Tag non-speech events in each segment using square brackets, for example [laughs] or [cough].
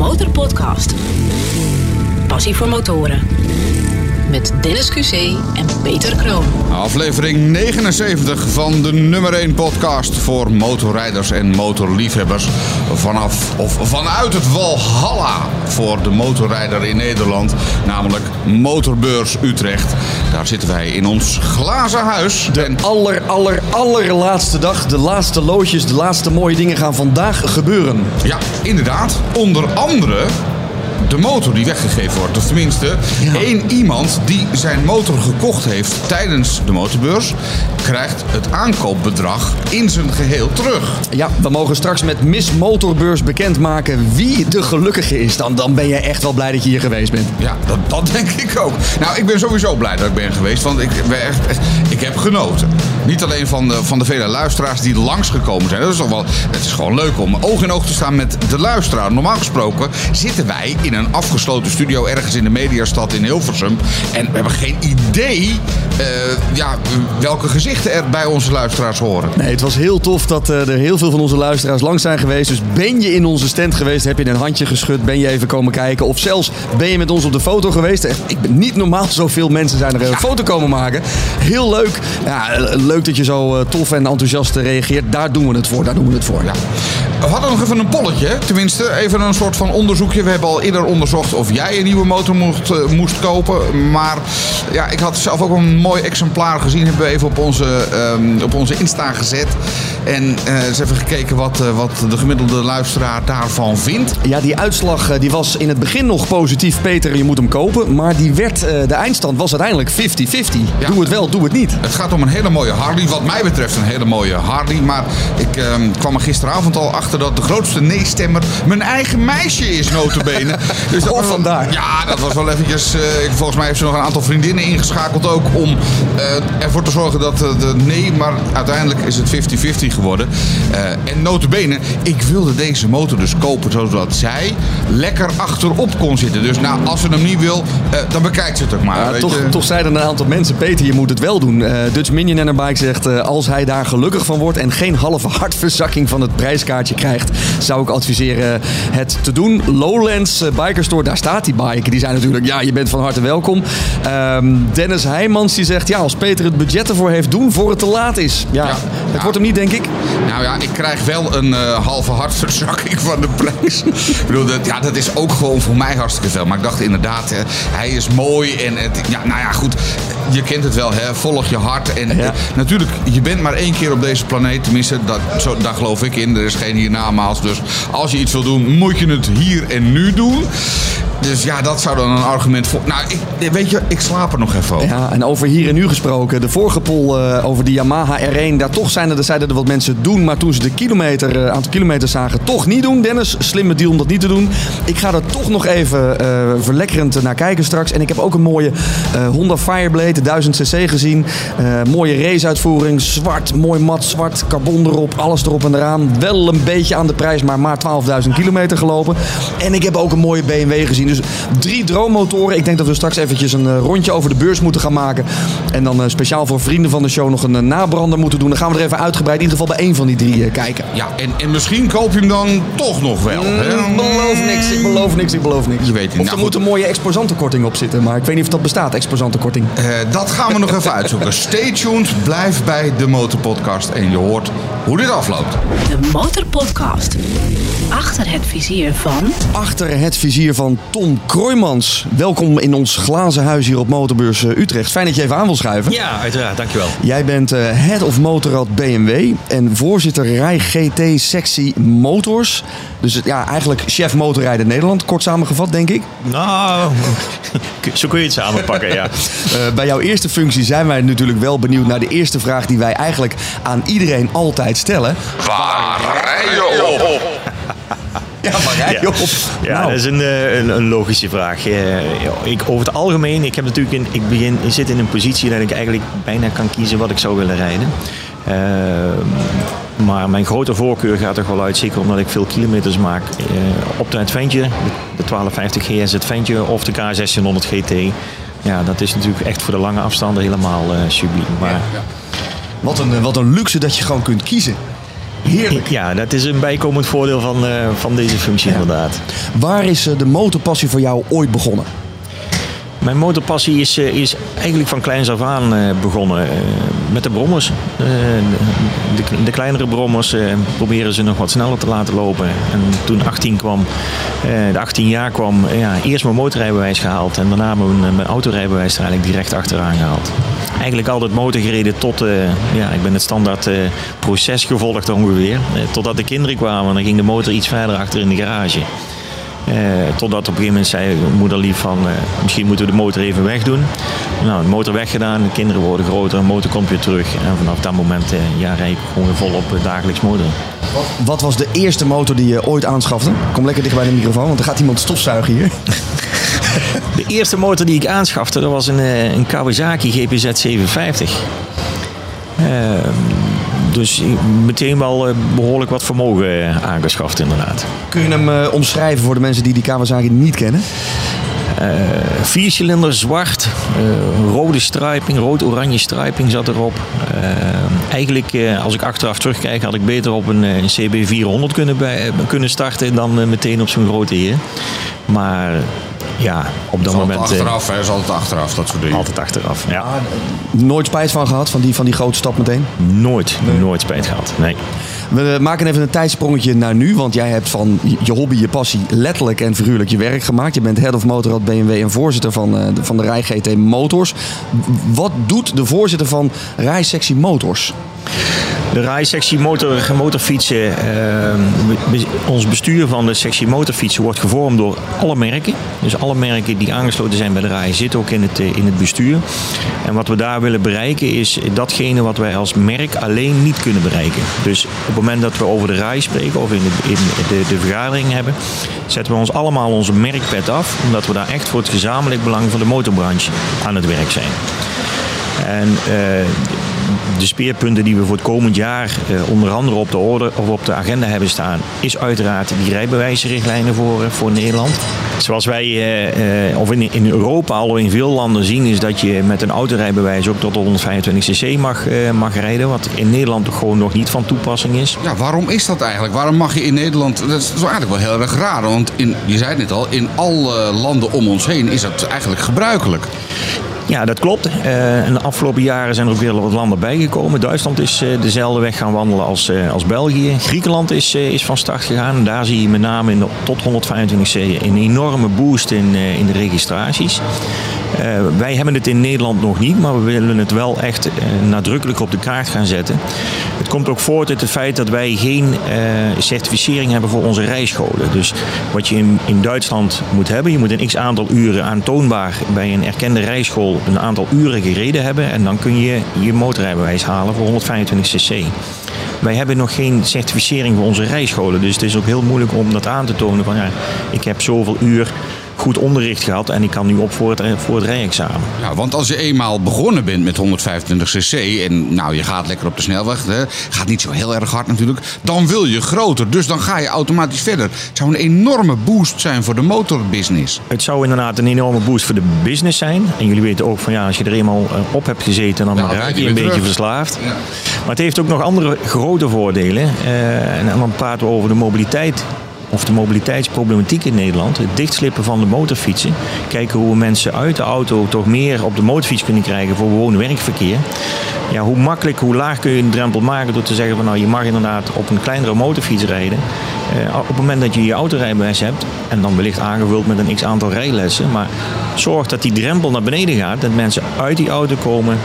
Motorpodcast. Passie voor motoren. Met Dennis QC en Peter Kroon. Aflevering 79 van de nummer 1 podcast voor motorrijders en motorliefhebbers. Vanaf of vanuit het Walhalla voor de motorrijder in Nederland, namelijk Motorbeurs Utrecht. Daar zitten wij in ons glazen huis. De aller, aller, allerlaatste dag, de laatste loodjes, de laatste mooie dingen gaan vandaag gebeuren. Ja, inderdaad. Onder andere de motor die weggegeven wordt. Of tenminste, één iemand die zijn motor gekocht heeft tijdens de motorbeurs, krijgt het aankoopbedrag in zijn geheel terug. Ja, we mogen straks met Miss Motorbeurs bekendmaken wie de gelukkige is. Dan, dan ben je echt wel blij dat je hier geweest bent. Ja, dat, dat [laughs] denk ik ook. Nou, ik ben sowieso blij dat ik ben geweest, want ik, ben echt, echt- ik heb genoten. Niet alleen van de, van de vele luisteraars die langsgekomen zijn. Dat is toch wel, het is gewoon leuk om oog in oog te staan met de luisteraar. Normaal gesproken zitten wij in een afgesloten studio ergens in de Mediastad in Hilversum. En we hebben geen idee eh, ja, welke gezichten er bij onze luisteraars horen. Nee, het was heel tof dat eh, er heel veel van onze luisteraars langs zijn geweest. Dus ben je in onze stand geweest, heb je een handje geschud, ben je even komen kijken. Of zelfs ben je met ons op de foto geweest. Echt, ik ben niet normaal [laughs] zoveel mensen zijn er een foto komen maken. Heel leuk. Ja, leuk dat je zo eh, tof en enthousiast reageert. Daar doen we het voor, daar doen we het voor. Ja. We hadden nog even een polletje, tenminste even een soort van onderzoekje. We hebben al eerder onderzocht of jij een nieuwe motor moest, eh, moest kopen. Maar ja, ik had zelf ook een mooi exemplaar gezien. Hebben we even op onze, ehm, op onze Insta gezet. En eh eens even gekeken wat, eh, wat de gemiddelde luisteraar daarvan vindt. Ja, die uitslag die was in het begin nog positief. Peter, je moet hem kopen. Maar die werd, de eindstand was uiteindelijk 50-50. Ja. Doe het wel, doe het niet. Het gaat om een hele mooie Harley. Wat mij betreft een hele mooie Harley. Maar ik ehm, kwam er gisteravond al achter dat de grootste nee-stemmer mijn eigen meisje is, notabene. [laughs] Dus dat Oh, was vandaar. Ja, dat was wel eventjes... eh, volgens mij heeft ze nog een aantal vriendinnen ingeschakeld ook... om eh, ervoor te zorgen dat eh, de nee... maar uiteindelijk is het 50-50 geworden. En notabene, ik wilde deze motor dus kopen... zodat zij lekker achterop kon zitten. Dus nou, als ze hem niet wil, dan bekijkt ze het ook maar. Ja, weet toch, je. toch zeiden een aantal mensen, Peter, je moet het wel doen. Dutch Minion Bike zegt, als hij daar gelukkig van wordt en geen halve hartverzakking van het prijskaartje krijgt, zou ik adviseren het te doen. Lowlands eh, Biker Store, daar staat die bike. Die zijn natuurlijk, ja, je bent van harte welkom. Ehm, Dennis Heijmans die zegt, ja, als Peter het budget ervoor heeft, doen voor het te laat is. Ja, Ja. het Ja. wordt hem niet, denk ik. Nou ja, ik krijg wel een eh, halve hartverzakking van de prijs. ik bedoel, dat, ja, dat is ook gewoon voor mij hartstikke veel. Maar ik dacht inderdaad, eh, hij is mooi. En het, ja, nou ja, goed. Je kent het wel, hè? volg je hart. En Ja. natuurlijk, je bent maar één keer op deze planeet. Tenminste, dat, zo, daar geloof ik in. Er is geen hiernamaals. Dus als je iets wil doen, moet je het hier en nu doen. Dus ja, dat zou dan een argument voor... Nou, ik, weet je, ik slaap er nog even over. Ja, en over hier en nu gesproken. De vorige poll eh, over die Yamaha R1. Daar toch zijn er, zeiden er wat mensen doen. Maar toen ze de kilometer, eh, aantal kilometers zagen, toch niet doen. Dennis, slimme deal om dat niet te doen. Ik ga er toch nog even eh, verlekkerend naar kijken straks. En ik heb ook een mooie Honda Fireblade, de 1000 cc gezien. Mooie raceuitvoering. Zwart, mooi mat, zwart, carbon erop. Alles erop en eraan. Wel een beetje aan de prijs, maar maar 12.000 kilometer gelopen. En ik heb ook een mooie BMW gezien. Dus drie droommotoren. Ik denk dat we straks eventjes een eh, rondje over de beurs moeten gaan maken. En dan eh, speciaal voor vrienden van de show nog een eh, nabrander moeten doen. Dan gaan we er even uitgebreid in ieder geval bij één van die drie kijken. Ja, en, en misschien koop je hem dan toch nog wel. hè? Ik beloof niks, ik beloof niks, ik beloof niks. Je weet het niet. Of Nou, er moet goed. een mooie exposantenkorting op zitten. Maar ik weet niet of dat bestaat, exposantenkorting. Eh, dat gaan we nog even uitzoeken. Stay tuned, blijf bij de Motorpodcast en je hoort hoe dit afloopt. De Motorpodcast. Achter het vizier van... Achter het vizier van Tom Kroijmans. Welkom in ons glazen huis hier op Motorbeurs eh, Utrecht. Fijn dat je even aan wil schuiven. Ja, uiteraard, dankjewel. Jij bent eh, head of motorrad BMW en voorzitter Rij GT Sectie Motors. Dus ja, eigenlijk chef motorrijden Nederland, kort samengevat denk ik. Nou, [laughs] zo kun je het samenpakken, ja. [laughs] Eh, bij jouw eerste functie zijn wij natuurlijk wel benieuwd naar de eerste vraag die wij eigenlijk aan iedereen altijd stellen. Waar rij je op? Ja, waar rij je Ja. op? Ja, Nou, dat is een, eh, een, een logische vraag. Eh, ik, over het algemeen, ik heb natuurlijk in, ik begin, ik zit in een positie dat ik eigenlijk bijna kan kiezen wat ik zou willen rijden. Eh, maar mijn grote voorkeur gaat toch wel uit, zeker omdat ik veel kilometers maak, eh, op de Adventure, de, de 1250 GS Adventure of de K1600 GT. Ja, dat is natuurlijk echt voor de lange afstanden helemaal eh subliem. Maar Wat een, wat een luxe dat je gewoon kunt kiezen. Heerlijk. Ja, dat is een bijkomend voordeel van, eh, van deze functie inderdaad. Waar is eh, de motorpassie voor jou ooit begonnen? Mijn motorpassie is, eh, is eigenlijk van kleins af aan begonnen. met de brommers. De, de kleinere brommers proberen ze nog wat sneller te laten lopen. En toen 18 kwam, de 18 jaar kwam, ja, eerst mijn motorrijbewijs gehaald. En daarna mijn, mijn autorijbewijs er eigenlijk direct achteraan gehaald. Eigenlijk altijd motor gereden tot, eh, ja, ik ben het standaard eh, proces gevolgd ongeveer. Eh, totdat de kinderen kwamen, dan ging de motor iets verder achter in de garage. Totdat op een gegeven moment zei moeder lief van misschien moeten we de motor even wegdoen. Nou, de motor weggedaan, de kinderen worden groter, de motor komt weer terug. En vanaf dat moment ja, rijd ik gewoon volop dagelijks motor. Wat was de eerste motor die je ooit aanschafte? Kom lekker dicht bij de microfoon, want er gaat iemand stofzuigen hier. [laughs] [laughs] De eerste motor die ik aanschafte, dat was een, eh, een Kawasaki GPZ 750. Ehm, dus meteen wel eh, behoorlijk wat vermogen eh, aangeschaft inderdaad. Kun je hem omschrijven voor de mensen die die Kawasaki niet kennen? Viercilinder zwart, rode striping, rood-oranje striping zat erop. Eigenlijk, als ik achteraf terugkijk, had ik beter op een, eh, een CB400 kunnen, bij, kunnen starten dan meteen op zo'n grote heer. Maar ja, op dat is altijd moment... eh, achteraf, hè? Is altijd achteraf, dat soort dingen. altijd achteraf, ja. Nooit spijt van gehad, van die, van die grote stap meteen? Nooit, nooit spijt gehad. Nee. We maken even een tijdsprongetje naar nu, want jij hebt van je hobby, je passie, letterlijk en figuurlijk je werk gemaakt. Je bent head of motorrad BMW en voorzitter van, eh, de- van de Rij GT Motors. Wat doet de voorzitter van Rij Sectie Motors? De rijsectie motor, motorfietsen. eh, be- ons bestuur van de sectie motorfietsen wordt gevormd door alle merken. Dus alle merken die aangesloten zijn bij de rij zitten ook in het, eh, in het bestuur. En wat we daar willen bereiken is datgene wat wij als merk alleen niet kunnen bereiken. Dus op het moment dat we over de rij spreken of in de, in de, de vergadering hebben, zetten we ons allemaal onze merkpet af. Omdat we daar echt voor het gezamenlijk belang van de motorbranche aan het werk zijn. En eh, de speerpunten die we voor het komend jaar eh, onder andere op de orde of op de agenda hebben staan, is uiteraard die rijbewijsrichtlijnen voor, eh, voor Nederland. Zoals wij, eh, of in, in Europa al in veel landen zien, is dat je met een autorijbewijs ook tot 125 cc mag, mag rijden. Wat in Nederland gewoon nog niet van toepassing is. Ja, waarom is dat eigenlijk? Waarom mag je in Nederland... Dat is eigenlijk wel heel erg raar. Want in, je zei het net al, in alle landen om ons heen is dat eigenlijk gebruikelijk. Ja, dat klopt. Eh, en de afgelopen jaren zijn er ook weer wat landen bijgekomen. Duitsland is eh, dezelfde weg gaan wandelen als, eh, als België. Griekenland is, is van start gegaan. Daar zie je met name in tot 125 c een enorme boost in, in de registraties. Eh, wij hebben het in Nederland nog niet, maar we willen het wel echt eh, nadrukkelijk op de kaart gaan zetten. Het komt ook voort uit het feit dat wij geen eh, certificering hebben voor onze rijscholen. Dus wat je in, in Duitsland moet hebben, je moet een x aantal uren aantoonbaar bij een erkende rijschool een aantal uren gereden hebben. En dan kun je je motorrijbewijs halen voor 125 cc. Wij hebben nog geen certificering voor onze rijscholen. Dus het is ook heel moeilijk om dat aan te tonen van ja, ik heb zoveel uur goed onderricht gehad en ik kan nu op voor het, voor het rijexamen. Ja, want als je eenmaal begonnen bent met 125 cc en nou, je gaat lekker op de snelweg, hè, gaat niet zo heel erg hard natuurlijk, dan wil je groter. Dus dan ga je automatisch verder. Het zou een enorme boost zijn voor de motorbusiness. Het zou inderdaad een enorme boost voor de business zijn. En jullie weten ook van ja, als je er eenmaal eh, op hebt gezeten, dan raak rijd je een beetje terug. verslaafd. Ja. Maar het heeft ook nog andere grote voordelen. Eh, en dan praten we over de mobiliteit. Of de mobiliteitsproblematiek in Nederland. Het dichtslippen van de motorfietsen. Kijken hoe we mensen uit de auto toch meer op de motorfiets kunnen krijgen voor woon-werkverkeer. Ja, hoe makkelijk, hoe laag kun je een drempel maken door te zeggen van nou je mag inderdaad op een kleinere motorfiets rijden. Eh, op het moment dat je je autorijbewijs hebt en dan wellicht aangevuld met een x aantal rijlessen. Maar zorg dat die drempel naar beneden gaat. Dat mensen uit die auto komen,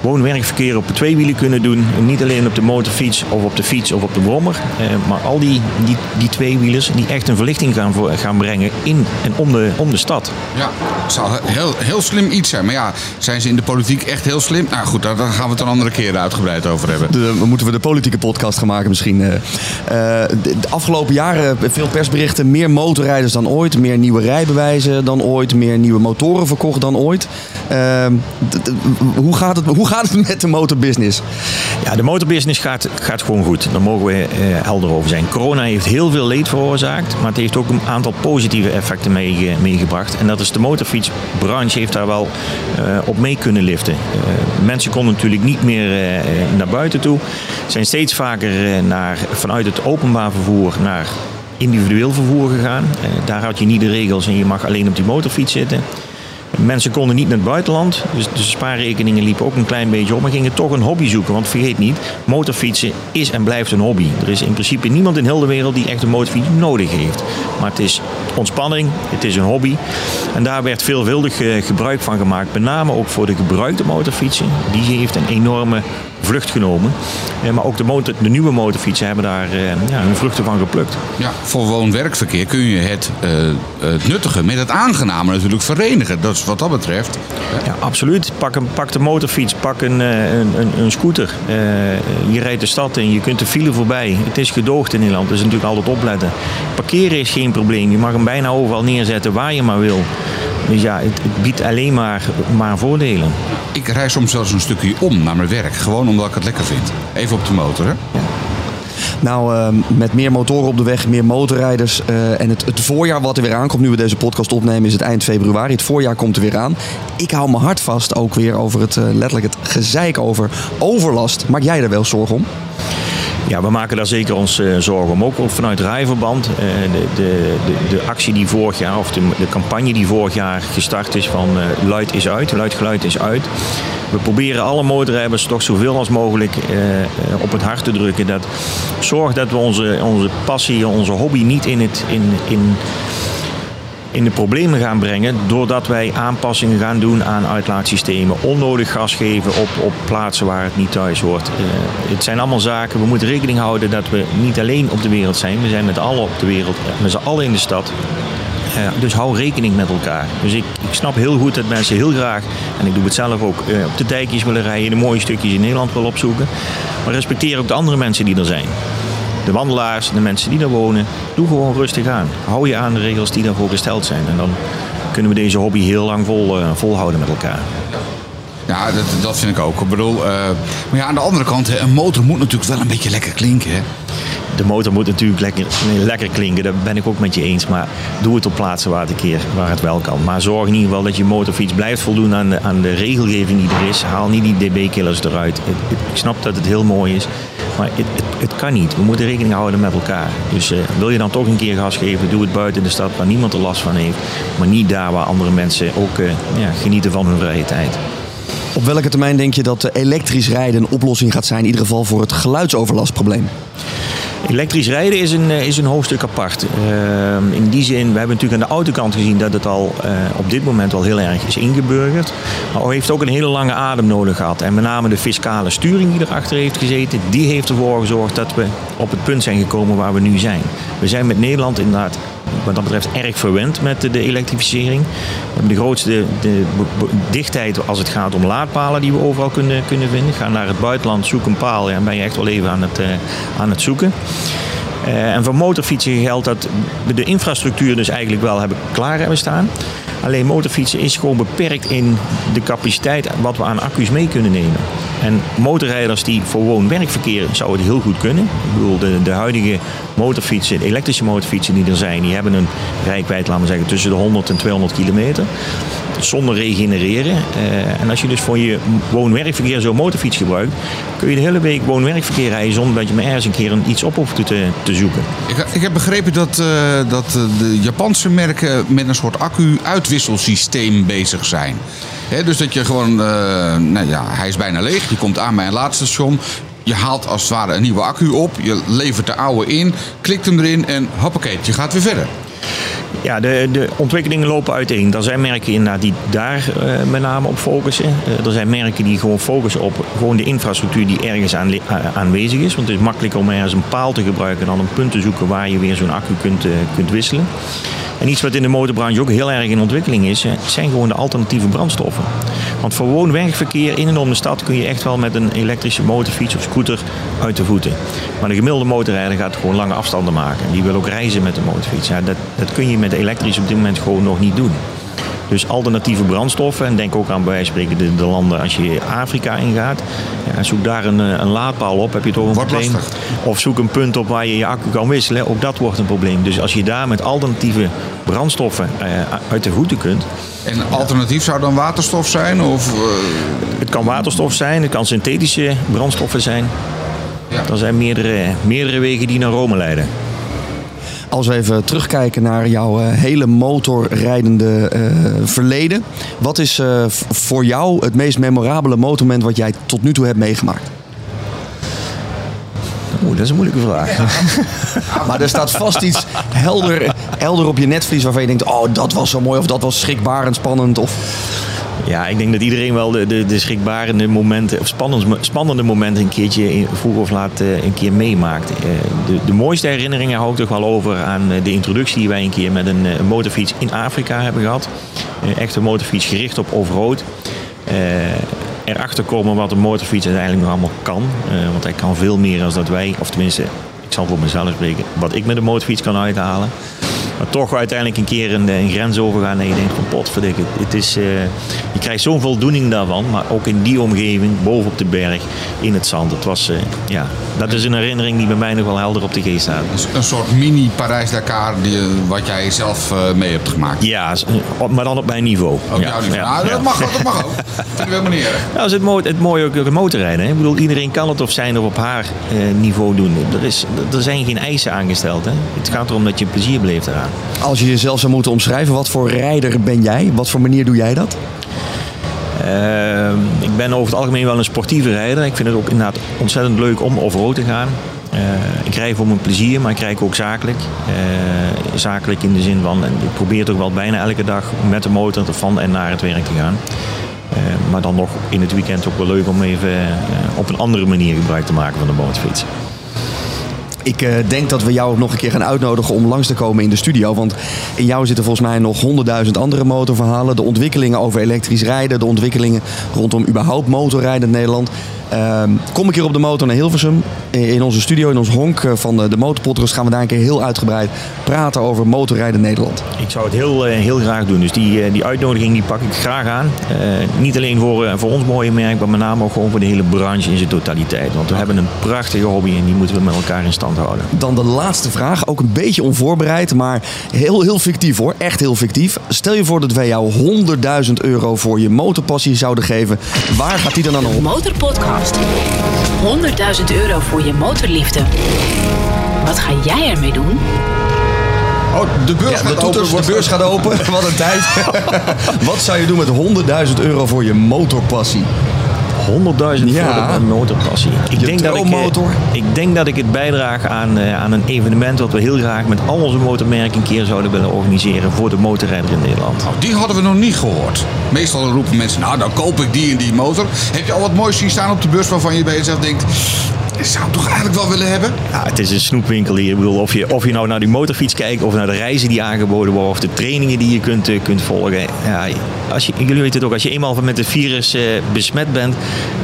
woon-werkverkeer op twee wielen kunnen doen. En niet alleen op de motorfiets of op de fiets of op de brommer. Eh, maar al die, die, die tweewielers die echt een verlichting gaan, voor, gaan brengen in en om de, om de stad. Ja, het zou heel, heel slim iets zijn. Maar ja, zijn ze in de politiek echt heel slim? Nou goed, daar, daar gaan we het een andere keer uitgebreid over hebben. De, moeten we de politieke podcast gaan maken misschien. eh. Eh, de, de afgelopen jaren veel persberichten. Meer motorrijders dan ooit. Meer nieuwe rijbewijzen dan ooit. Meer nieuwe motoren verkocht dan ooit. Ehm, d- d- hoe, gaat het, hoe gaat het met de motorbusiness? Ja, de motorbusiness gaat, gaat gewoon goed. Daar mogen we eh, helder over zijn. Corona heeft heel veel leed veroorzaakt, maar het heeft ook een aantal positieve effecten mee, meegebracht. En dat is de motorfietsbranche heeft daar wel uh, op mee kunnen liften. Uh, mensen konden natuurlijk niet meer naar buiten toe. Zijn steeds vaker naar, vanuit het openbaar vervoer naar individueel vervoer gegaan. daar had je niet de regels en je mag alleen op die motorfiets zitten. Mensen konden niet naar het buitenland, dus de spaarrekeningen liepen ook een klein beetje op. Maar gingen toch een hobby zoeken, want vergeet niet, motorfietsen is en blijft een hobby. Er is in principe niemand in heel de wereld die echt een motorfiets nodig heeft. Maar het is ontspanning, het is een hobby. En daar werd veelvuldig eh, gebruik van gemaakt, met name ook voor de gebruikte motorfietsen. Die heeft een enorme vlucht genomen. Eh, maar ook de, motor, de nieuwe motorfietsen hebben daar eh, ja, hun vruchten van geplukt. Ja, voor woon-werkverkeer kun je het, het nuttige met het aangename natuurlijk verenigen. Dat is wat dat betreft. Ja, absoluut. Pak, een, pak de motorfiets, pak een, een, een, een scooter. je rijdt de stad in, je kunt de file voorbij. Het is gedoogd in Nederland, dus natuurlijk altijd opletten. Parkeren is geen probleem. Je mag hem bijna overal neerzetten waar je maar wil. Dus ja, het, het, biedt alleen maar, maar voordelen. Ik rij soms zelfs een stukje om naar mijn werk. Gewoon omdat ik het lekker vind. Even op de motor, hè? Ja. Nou, uh, met meer motoren op de weg, meer motorrijders uh, en het, het, voorjaar wat er weer aankomt, nu we deze podcast opnemen, is het eind februari. Het voorjaar komt er weer aan. Ik hou mijn hart vast ook weer over het, uh, letterlijk het gezeik over overlast. Maak jij er wel zorgen om? Ja, we maken daar zeker ons uh, zorgen om. Ook vanuit rijverband. Uh, de, de, de, de, actie die vorig jaar, of de, de campagne die vorig jaar gestart is van uh, luid is uit, luidgeluid is uit. We proberen alle motorrijders toch zoveel als mogelijk op het hart te drukken. Dat zorg dat we onze, onze passie, onze hobby niet in het, in, in, in de problemen gaan brengen doordat wij aanpassingen gaan doen aan uitlaatsystemen. Onnodig gas geven op, op plaatsen waar het niet thuis hoort. Uh, het zijn allemaal zaken, we moeten rekening houden dat we niet alleen op de wereld zijn. We zijn met allen op de wereld, met z'n allen in de stad. Uh, dus hou rekening met elkaar. Dus ik, ik, snap heel goed dat mensen heel graag, en ik doe het zelf ook, op de dijkjes willen rijden, de mooie stukjes in Nederland willen opzoeken. Maar respecteer ook de andere mensen die er zijn de wandelaars, de mensen die daar wonen, doe gewoon rustig aan. Hou je aan de regels die daarvoor gesteld zijn. En dan kunnen we deze hobby heel lang vol, uh, volhouden met elkaar. Ja, dat, dat vind ik ook. Ik bedoel, uh, maar ja, aan de andere kant, een motor moet natuurlijk wel een beetje lekker klinken. Hè? De motor moet natuurlijk lekker, lekker klinken, daar ben ik ook met je eens. Maar doe het op plaatsen waar het, een keer, waar het wel kan. Maar zorg in ieder geval dat je motorfiets blijft voldoen aan de, aan de regelgeving die er is. Haal niet die dB-killers eruit. Ik, ik snap dat het heel mooi is. Maar het, het, kan niet. We moeten rekening houden met elkaar. Dus uh, wil je dan toch een keer gas geven, doe het buiten de stad waar niemand er last van heeft. Maar niet daar waar andere mensen ook uh, ja, genieten van hun vrije tijd. Op welke termijn denk je dat elektrisch rijden een oplossing gaat zijn, in ieder geval voor het geluidsoverlastprobleem? Elektrisch rijden is een, is een hoofdstuk apart. Uh, in die zin, we hebben natuurlijk aan de autokant gezien dat het al uh, op dit moment wel heel erg is ingeburgerd. Maar hij heeft ook een hele lange adem nodig gehad. En met name de fiscale sturing die erachter heeft gezeten, die heeft ervoor gezorgd dat we op het punt zijn gekomen waar we nu zijn. We zijn met Nederland inderdaad wat dat betreft erg verwend met de, elektrificering. We hebben de grootste de dichtheid als het gaat om laadpalen die we overal kunnen, kunnen vinden. Ga naar het buitenland, zoek een paal en ben je echt wel even aan het, uh, aan het zoeken. Uh, en voor motorfietsen geldt dat we de infrastructuur dus eigenlijk wel hebben klaar hebben staan. Alleen motorfietsen is gewoon beperkt in de capaciteit wat we aan accu's mee kunnen nemen. En motorrijders die voor woon-werkverkeer zouden het heel goed kunnen. Ik bedoel, de, de huidige motorfietsen, elektrische motorfietsen die er zijn, die hebben een rijkwijd, laten we zeggen, tussen de 100 en 200 kilometer. Zonder regenereren. Uh, en als je dus voor je woon-werkverkeer zo'n motorfiets gebruikt, kun je de hele week woon-werkverkeer rijden zonder dat je maar ergens een keer een, iets op hoeft te, te zoeken. Ik, ik heb begrepen dat, uh, dat de Japanse merken met een soort accu-uitwisselsysteem bezig zijn. Dus dat je gewoon, uh, nou ja, hij is bijna leeg. Je komt aan bij een laadstation. Je haalt als het ware een nieuwe accu op. Je levert de oude in, klikt hem erin en hoppakee, je gaat weer verder. Ja, de, de ontwikkelingen lopen uiteen. Er zijn merken inderdaad die daar uh, met name op focussen. Uh, er zijn merken die gewoon focussen op gewoon de infrastructuur die ergens aan, aanwezig is. Want het is makkelijker om ergens een paal te gebruiken dan een punt te zoeken waar je weer zo'n accu kunt, kunt wisselen. En iets wat in de motorbranche ook heel erg in ontwikkeling is, zijn gewoon de alternatieve brandstoffen. Want voor woon-werkverkeer in en om de stad kun je echt wel met een elektrische motorfiets of scooter uit de voeten. Maar de gemiddelde motorrijder gaat gewoon lange afstanden maken. Die wil ook reizen met de motorfiets. Ja, dat, dat kun je met elektrisch op dit moment gewoon nog niet doen. Dus alternatieve brandstoffen. En denk ook aan bij wijze van spreken de, de landen als je Afrika ingaat. Ja, zoek daar een, eh, een laadpaal op, heb je toch een Wordt probleem. lastig. Of zoek een punt op waar je je accu kan wisselen. Ook dat wordt een probleem. Dus als je daar met alternatieve brandstoffen eh, uit de voeten kunt. En alternatief zou dan waterstof zijn? Of, eh, Het kan waterstof zijn, het kan synthetische brandstoffen zijn. Ja. Er zijn meerdere, meerdere wegen die naar Rome leiden. Als we even terugkijken naar jouw eh, hele motorrijdende eh, verleden. Wat is eh, voor jou het meest memorabele motormoment wat jij tot nu toe hebt meegemaakt? Oeh, dat is een moeilijke vraag. [laughs] Maar er staat vast iets helder, helder op je netvlies waarvan je denkt... oh, dat was zo mooi of dat was schrikbarend spannend. Of... Ja, ik denk dat iedereen wel de, de, de schrikbarende momenten, of spannende, spannende momenten een keertje vroeg of laat eh, een keer meemaakt. Eh, De, de mooiste herinneringen hou ik toch wel over aan eh, de introductie die wij een keer met een, motorfiets in Afrika hebben gehad. Eh, een motorfiets gericht op off-road. Erachter komen wat een motorfiets uiteindelijk nog allemaal kan. Want hij kan veel meer dan dat wij, of tenminste, ik zal voor mezelf spreken, wat ik met een motorfiets kan uithalen. Maar toch uiteindelijk een keer een, een grens overgaan en je denkt van potverdikke, het is, eh, je krijgt zo'n voldoening daarvan. Maar ook in die omgeving, boven op de berg, in het zand. Het was, eh, ja, dat is een herinnering die bij mij nog wel helder op de geest staat. een soort mini Parijs-Dakar die, eh, wat jij zelf mee hebt gemaakt? Ja, op- maar dan op mijn niveau. Ook ja, jouw niveau. ja, Nou, ja. dat, mag, ook, dat mag ook. Dat [laughs] vind ik helemaal niet erg. Ja, dat is het mooie, het mooie ook het motorrijden. Hè? Ik bedoel, iedereen kan het op zijn of op haar niveau doen. Er, is, er zijn geen eisen aangesteld. Hè? Het gaat erom dat je plezier beleeft eraan. Als je jezelf zou moeten omschrijven, wat voor rijder ben jij? Wat voor manier doe jij dat? Ehm, ik ben over het algemeen wel een sportieve rijder. Ik vind het ook inderdaad ontzettend leuk om off-road te gaan. Eh, ik rij voor mijn plezier, maar ik rij ook zakelijk. Eh, zakelijk in de zin van, ik probeer toch wel bijna elke dag met de motor van en naar het werk te gaan. Eh, maar dan nog in het weekend ook wel leuk om even op een andere manier gebruik te maken van de motorfiets. Ik eh, denk dat we jou ook nog een keer gaan uitnodigen om langs te komen in de studio. Want in jou zitten volgens mij nog honderdduizend andere motorverhalen. De ontwikkelingen over elektrisch rijden. De ontwikkelingen rondom überhaupt motorrijden in Nederland. Ehm, kom een keer op de motor naar Hilversum. In onze studio, in ons honk eh, van de, de Motorpodcast gaan we daar een keer heel uitgebreid praten over motorrijden in Nederland. Ik zou het heel, eh, heel graag doen. Dus die, eh, die uitnodiging die pak ik graag aan. Eh, niet alleen voor, voor ons mooie merk, maar met name ook gewoon voor de hele branche in zijn totaliteit. Want we hebben een prachtige hobby en die moeten we met elkaar in stand houden. Dan de laatste vraag, ook een beetje onvoorbereid, maar heel, heel fictief hoor. Echt heel fictief. Stel je voor dat wij jou 100.000 euro voor je motorpassie zouden geven. Waar gaat die dan aan op? Motorpodcast. 100.000 euro voor je motorliefde. Wat ga jij ermee doen? Oh, de beurs Ja, gaat de open. toeters, de beurs gaat open. [laughs] Wat een tijd. [laughs] Wat zou je doen met 100.000 euro voor je motorpassie? 100.000 Ja. voor de motorpassie. Ik Je denk, dat ik, eh, ik denk dat ik het bijdraag aan, eh, aan een evenement wat we heel graag met al onze motormerken een keer zouden willen organiseren voor de motorrijder in Nederland. Nou, die hadden we nog niet gehoord. Meestal roepen mensen, nou dan koop ik die en die motor. Heb je al wat moois zien staan op de beurs waarvan je bij jezelf denkt... Ik zou hem toch eigenlijk wel willen hebben? Ja, het is een snoepwinkel hier. Ik bedoel, of, je, of je nou naar die motorfiets kijkt, of naar de reizen die aangeboden worden, of de trainingen die je kunt, eh, kunt volgen. Ja, als je, jullie weten het ook, als je eenmaal met het virus eh, besmet bent,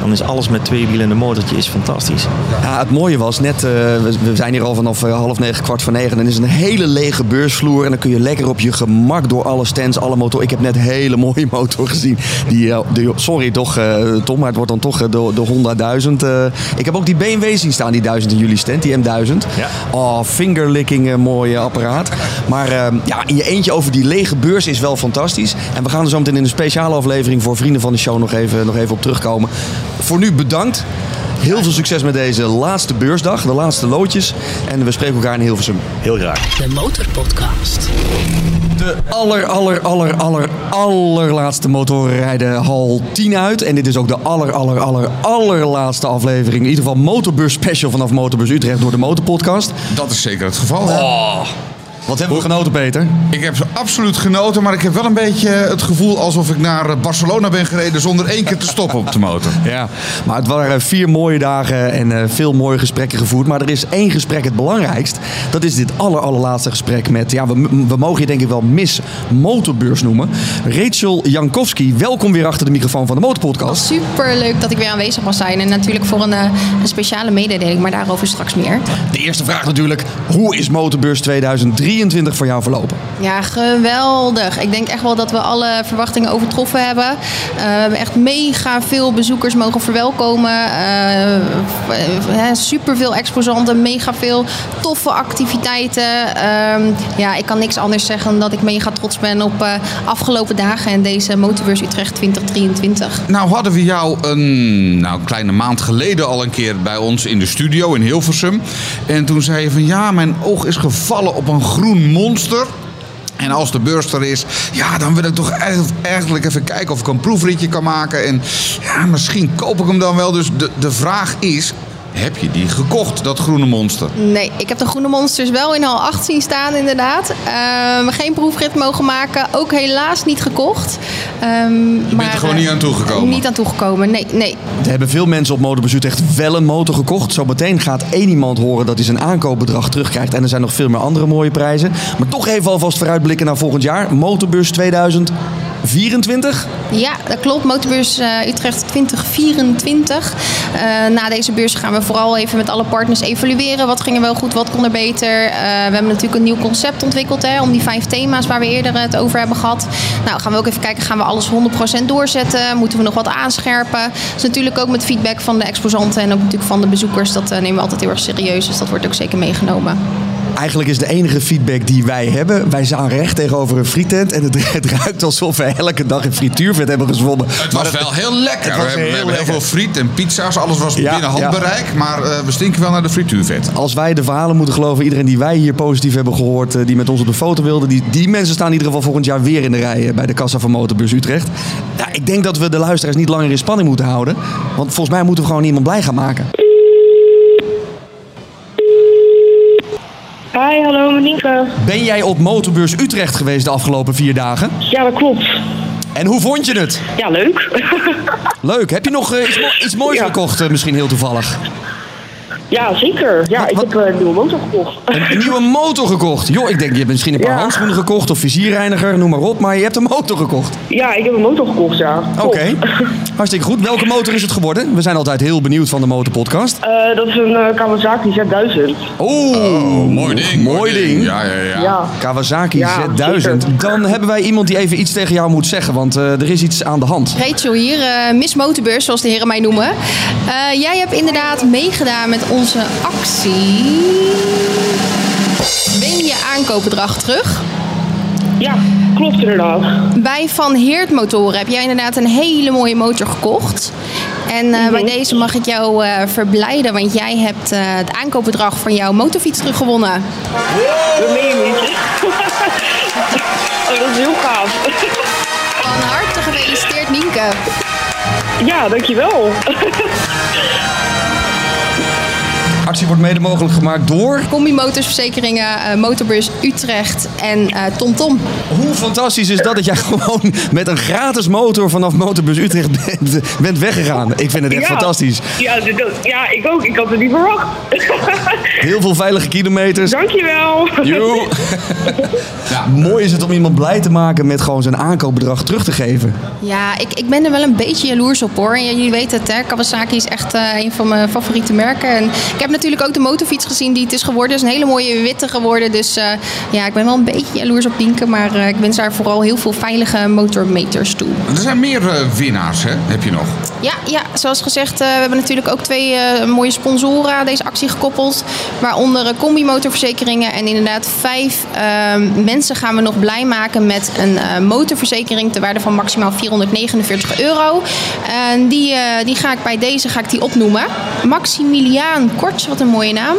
dan is alles met twee wielen en een motortje is fantastisch. Ja, het mooie was net, eh, we, we zijn hier al vanaf half negen, kwart voor negen. En er is een hele lege beursvloer. En dan kun je lekker op je gemak door alle stands, alle motor. Ik heb net een hele mooie [laughs] motor gezien. Die, de, sorry toch, eh, Tom, maar het wordt dan toch de, de Honda 1000. ik heb ook die BMW zien staan, die 1000 in jullie stand, die M1000. Ja. Oh, fingerlicking, mooi apparaat. Maar eh, ja, in je eentje over die lege beurs is wel fantastisch. En we gaan er zo meteen in een speciale aflevering voor vrienden van de show nog even, nog even op terugkomen. Voor nu bedankt. Heel veel succes met deze laatste beursdag, de laatste loodjes. En we spreken elkaar in Hilversum. Heel graag. De Motorpodcast. De aller, aller, aller, aller, allerlaatste motorrijden hal 10 uit. En dit is ook de aller, aller, aller, allerlaatste aflevering. In ieder geval motorbeurs special vanaf Motorbeurs Utrecht door de Motorpodcast. Dat is zeker het geval. hè? Wat hebben we genoten, Peter? Ik heb absoluut genoten, maar ik heb wel een beetje het gevoel alsof ik naar eh, Barcelona ben gereden zonder één keer te stoppen op de motor. [laughs] Ja, maar het waren vier mooie dagen en eh, veel mooie gesprekken gevoerd. Maar er is één gesprek het belangrijkst. Dat is dit aller, allerlaatste gesprek met, ja, we, we mogen je denk ik wel Miss Motorbeurs noemen. Rachel Jankowski, welkom weer achter de microfoon van de Motorpodcast. Super leuk dat ik weer aanwezig mag zijn. En natuurlijk voor een, eh, een speciale mededeling, maar daarover straks meer. De eerste vraag natuurlijk, hoe is Motorbeurs 2023 2023 voor jou verlopen? Ja, geweldig. Ik denk echt wel dat we alle verwachtingen overtroffen hebben. Eh, we hebben echt mega veel bezoekers mogen verwelkomen. Uh, super veel exposanten, mega veel toffe activiteiten. Ehm, ja, ik kan niks anders zeggen dan dat ik mega trots ben op uh, afgelopen dagen en deze Motorbeurs Utrecht 2023. Nou hadden we jou een nou, kleine maand geleden al een keer bij ons in de studio in Hilversum. En toen zei je van ja, mijn oog is gevallen op een groen monster. En als de beurs er is, ja, dan wil ik toch eigenlijk even kijken of ik een proefritje kan maken. En ja, misschien koop ik hem dan wel. Dus de, de vraag is, heb je die gekocht, dat groene monster? Nee, ik heb de groene monsters wel in hal 8 zien staan inderdaad. Uh, geen proefrit mogen maken, ook helaas niet gekocht. Um, je bent er gewoon niet aan toegekomen? Niet aan toegekomen, nee. nee. Er hebben veel mensen op Motorbus echt wel een motor gekocht. Zo meteen gaat één iemand horen dat hij zijn aankoopbedrag terugkrijgt. En er zijn nog veel meer andere mooie prijzen. Maar toch even alvast vooruitblikken naar volgend jaar. Motorbus 2000. 24? Ja, dat klopt. Motorbeurs uh, Utrecht 2024. Uh, na deze beurs gaan we vooral even met alle partners evalueren. Wat ging er wel goed, wat kon er beter. Uh, we hebben natuurlijk een nieuw concept ontwikkeld hè, om die vijf thema's waar we eerder het over hebben gehad. Nou, gaan we ook even kijken, gaan we alles 100% doorzetten? Moeten we nog wat aanscherpen? Dus natuurlijk ook met feedback van de exposanten en ook natuurlijk van de bezoekers. Dat nemen we altijd heel erg serieus, dus dat wordt ook zeker meegenomen. Eigenlijk is de enige feedback die wij hebben. Wij staan recht tegenover een frietent. En het, [laughs] het ruikt alsof we elke dag in frituurvet hebben gezwommen. Het was wel heel lekker. We, hebben, heel, veel friet en pizza's. Alles was binnen handbereik. Maar uh, we stinken wel naar de frituurvet. Als wij de verhalen moeten geloven. Iedereen die wij hier positief hebben gehoord. Uh, die met ons op de foto wilde. Die, die mensen staan in ieder geval volgend jaar weer in de rij. bij de kassa van Motorbus Utrecht. Ja, ik denk dat we de luisteraars niet langer in spanning moeten houden. Want volgens mij moeten we gewoon iemand blij gaan maken. Hi, hallo Monique. Ben jij op Motorbeurs Utrecht geweest de afgelopen vier dagen? Ja, dat klopt. En hoe vond je het? Ja, leuk. leuk. Heb je nog uh, iets, mo iets, moois ja. gekocht, uh, misschien heel toevallig? Ja, zeker. Ja, wat, ik heb een nieuwe motor gekocht. Een, een, [laughs] nieuwe motor gekocht? Joh, ik denk je hebt misschien een paar ja. handschoenen gekocht of vizierreiniger, noem maar op. Maar je hebt een motor gekocht. Ja, ik heb een motor gekocht, ja. Oké, okay. [laughs] hartstikke goed. Welke motor is het geworden? We zijn altijd heel benieuwd van de motorpodcast. Uh, dat is een uh, Kawasaki Z1000. Oh, oh mooi ding. Mooi ding. Ja, ja, ja. ja. Kawasaki ja, Z1000. Zeker. Dan hebben wij iemand die even iets tegen jou moet zeggen, want uh, er is iets aan de hand. Rachel hier, Miss Motorbeurs, zoals de heren mij noemen. jij hebt inderdaad meegedaan met onze actie. Win je aankoopbedrag terug? Ja, klopt inderdaad. Bij Van Heert Motoren heb jij inderdaad een hele mooie motor gekocht. En uh, -hmm. bij deze mag ik jou uh, verblijden, want jij hebt uh, het aankoopbedrag van jouw motorfiets teruggewonnen. Dat meen je niet. [laughs] oh, dat is heel gaaf. Van harte gefeliciteerd, Nienke. Ja, dankjewel. [laughs] actie wordt mede mogelijk gemaakt door... Combi Motorsverzekeringen, uh, Motorbus Utrecht en uh, TomTom. Hoe fantastisch is dat dat jij [laughs] gewoon met een gratis motor vanaf Motorbus Utrecht bent, bent weggegaan. Ik vind het echt ja. fantastisch. Ja, ja, ik ook. Ik had het niet verwacht. [laughs] Heel veel veilige kilometers. Dankjewel. Joe. [laughs] ja. Mooi is het om iemand blij te maken met gewoon zijn aankoopbedrag terug te geven. Ja, ik, ik ben er wel een beetje jaloers op hoor. En jullie weten het, hè? Kawasaki is echt uh, een van mijn favoriete merken. En ik heb natuurlijk ook de motorfiets gezien die het is geworden. Het is een hele mooie witte geworden. Dus uh, ja, ik ben wel een beetje jaloers op Dienke. Maar uh, ik wens daar vooral heel veel veilige motormeters toe. Er zijn meer uh, winnaars, hè? Heb je nog? Ja, ja zoals gezegd, we hebben natuurlijk ook twee mooie sponsoren aan deze actie gekoppeld. Waaronder Combi Motorverzekeringen. En inderdaad vijf ehm, mensen gaan we nog blij maken met een motorverzekering ter waarde van maximaal 449 euro. En die, die ga ik bij deze ga ik die opnoemen. Maximiliaan Korts, wat een mooie naam.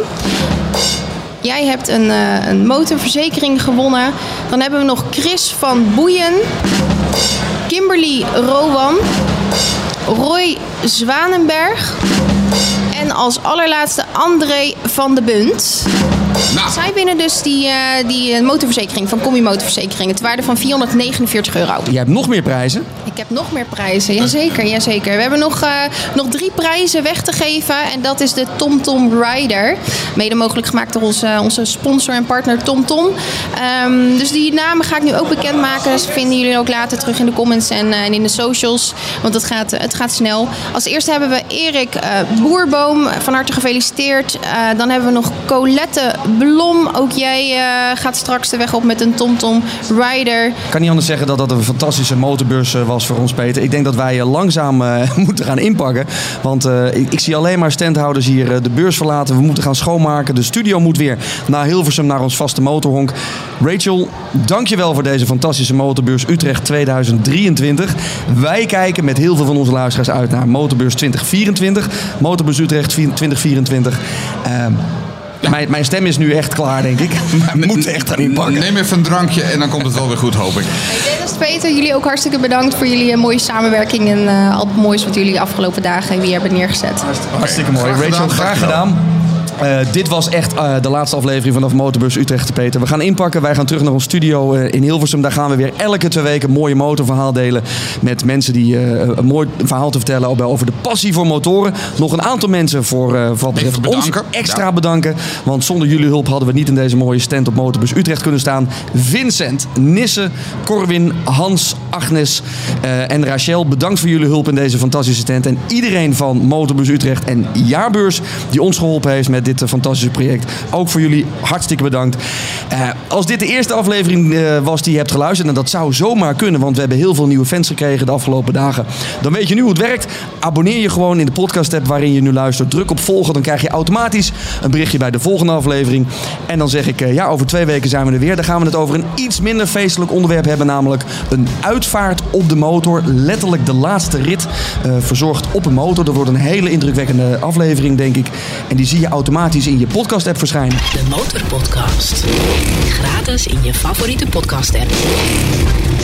Jij hebt een, een motorverzekering gewonnen. Dan hebben we nog Chris van Boeien. Kimberly Rowan. Roy Zwanenberg. En als allerlaatste André van de Bunt. Nou. Zij winnen dus die, uh, die motorverzekering van Combi Motorverzekering. Het waarde van 449 euro. Jij hebt nog meer prijzen? Ik heb nog meer prijzen, jazeker. jazeker. We hebben nog, uh, nog drie prijzen weg te geven. En dat is de TomTom Tom Rider. Mede mogelijk gemaakt door onze, onze sponsor en partner TomTom. Tom. Um, dus die namen ga ik nu ook bekendmaken. Dus vinden jullie ook later terug in de comments en, uh, en in de socials. Want het gaat, het gaat snel. Als eerste hebben we Erik Boerboom. Van harte gefeliciteerd. dan hebben we nog Colette Blom, ook jij eh, gaat straks de weg op met een TomTom Rider. Ik kan niet anders zeggen dat dat een fantastische motorbeurs eh, was voor ons, Peter. Ik denk dat wij eh, langzaam [laughs] moeten gaan inpakken. Want ik, zie alleen maar standhouders hier de beurs verlaten. We moeten gaan schoonmaken. De studio moet weer naar Hilversum, naar ons vaste motorhonk. Rachel, dankjewel voor deze fantastische motorbeurs Utrecht 2023. Wij kijken met heel veel van onze luisteraars uit naar Motorbeurs 2024. Motorbeurs Utrecht 2024. Mijn, mijn stem is nu echt klaar, denk ik. [laughs] We moeten echt gaan inpakken. Neem even een drankje en dan komt het wel weer goed, hoop ik. Dennis, Peter, jullie ook hartstikke bedankt voor jullie eh, mooie samenwerking. En eh, al het moois wat jullie de afgelopen dagen hier hebben neergezet. Hartstikke mooi. Graag Rachel, gedaan, graag dankjewel. gedaan. Eh, dit was echt eh, de laatste aflevering vanaf Motorbus Utrecht, Peter. We gaan inpakken. Wij gaan terug naar ons studio eh, in Hilversum. Daar gaan we weer elke twee weken een mooie motorverhaal delen. Met mensen die een mooi verhaal te vertellen over de passie voor motoren. Nog een aantal mensen voor wat betreft ons extra Ja. bedanken. Want zonder jullie hulp hadden we niet in deze mooie stand op Motorbus Utrecht kunnen staan. Vincent, Nisse, Corwin, Hans, Agnes eh, en Rachel. Bedankt voor jullie hulp in deze fantastische stand. En iedereen van Motorbus Utrecht en Jaarbeurs die ons geholpen heeft met dit eh, fantastische project. Ook voor jullie hartstikke bedankt. Eh, als dit de eerste aflevering was die je hebt geluisterd, en dat zou zomaar kunnen, want we hebben heel veel nieuwe fans gekregen de afgelopen dagen. Dan weet je nu hoe het werkt. Abonneer je gewoon in de podcast app waarin je nu luistert. Druk op volgen, dan krijg je automatisch een berichtje bij de volgende aflevering. En dan zeg ik, ja, over twee weken zijn we er weer. Dan gaan we het over een iets minder feestelijk onderwerp hebben, namelijk een uitvaart op de motor. Letterlijk de laatste rit eh, verzorgd op een motor. Dat wordt een hele indrukwekkende aflevering, denk ik. En die zie je automatisch in je podcast app verschijnen. De Motorpodcast. Gratis in je favoriete podcast app.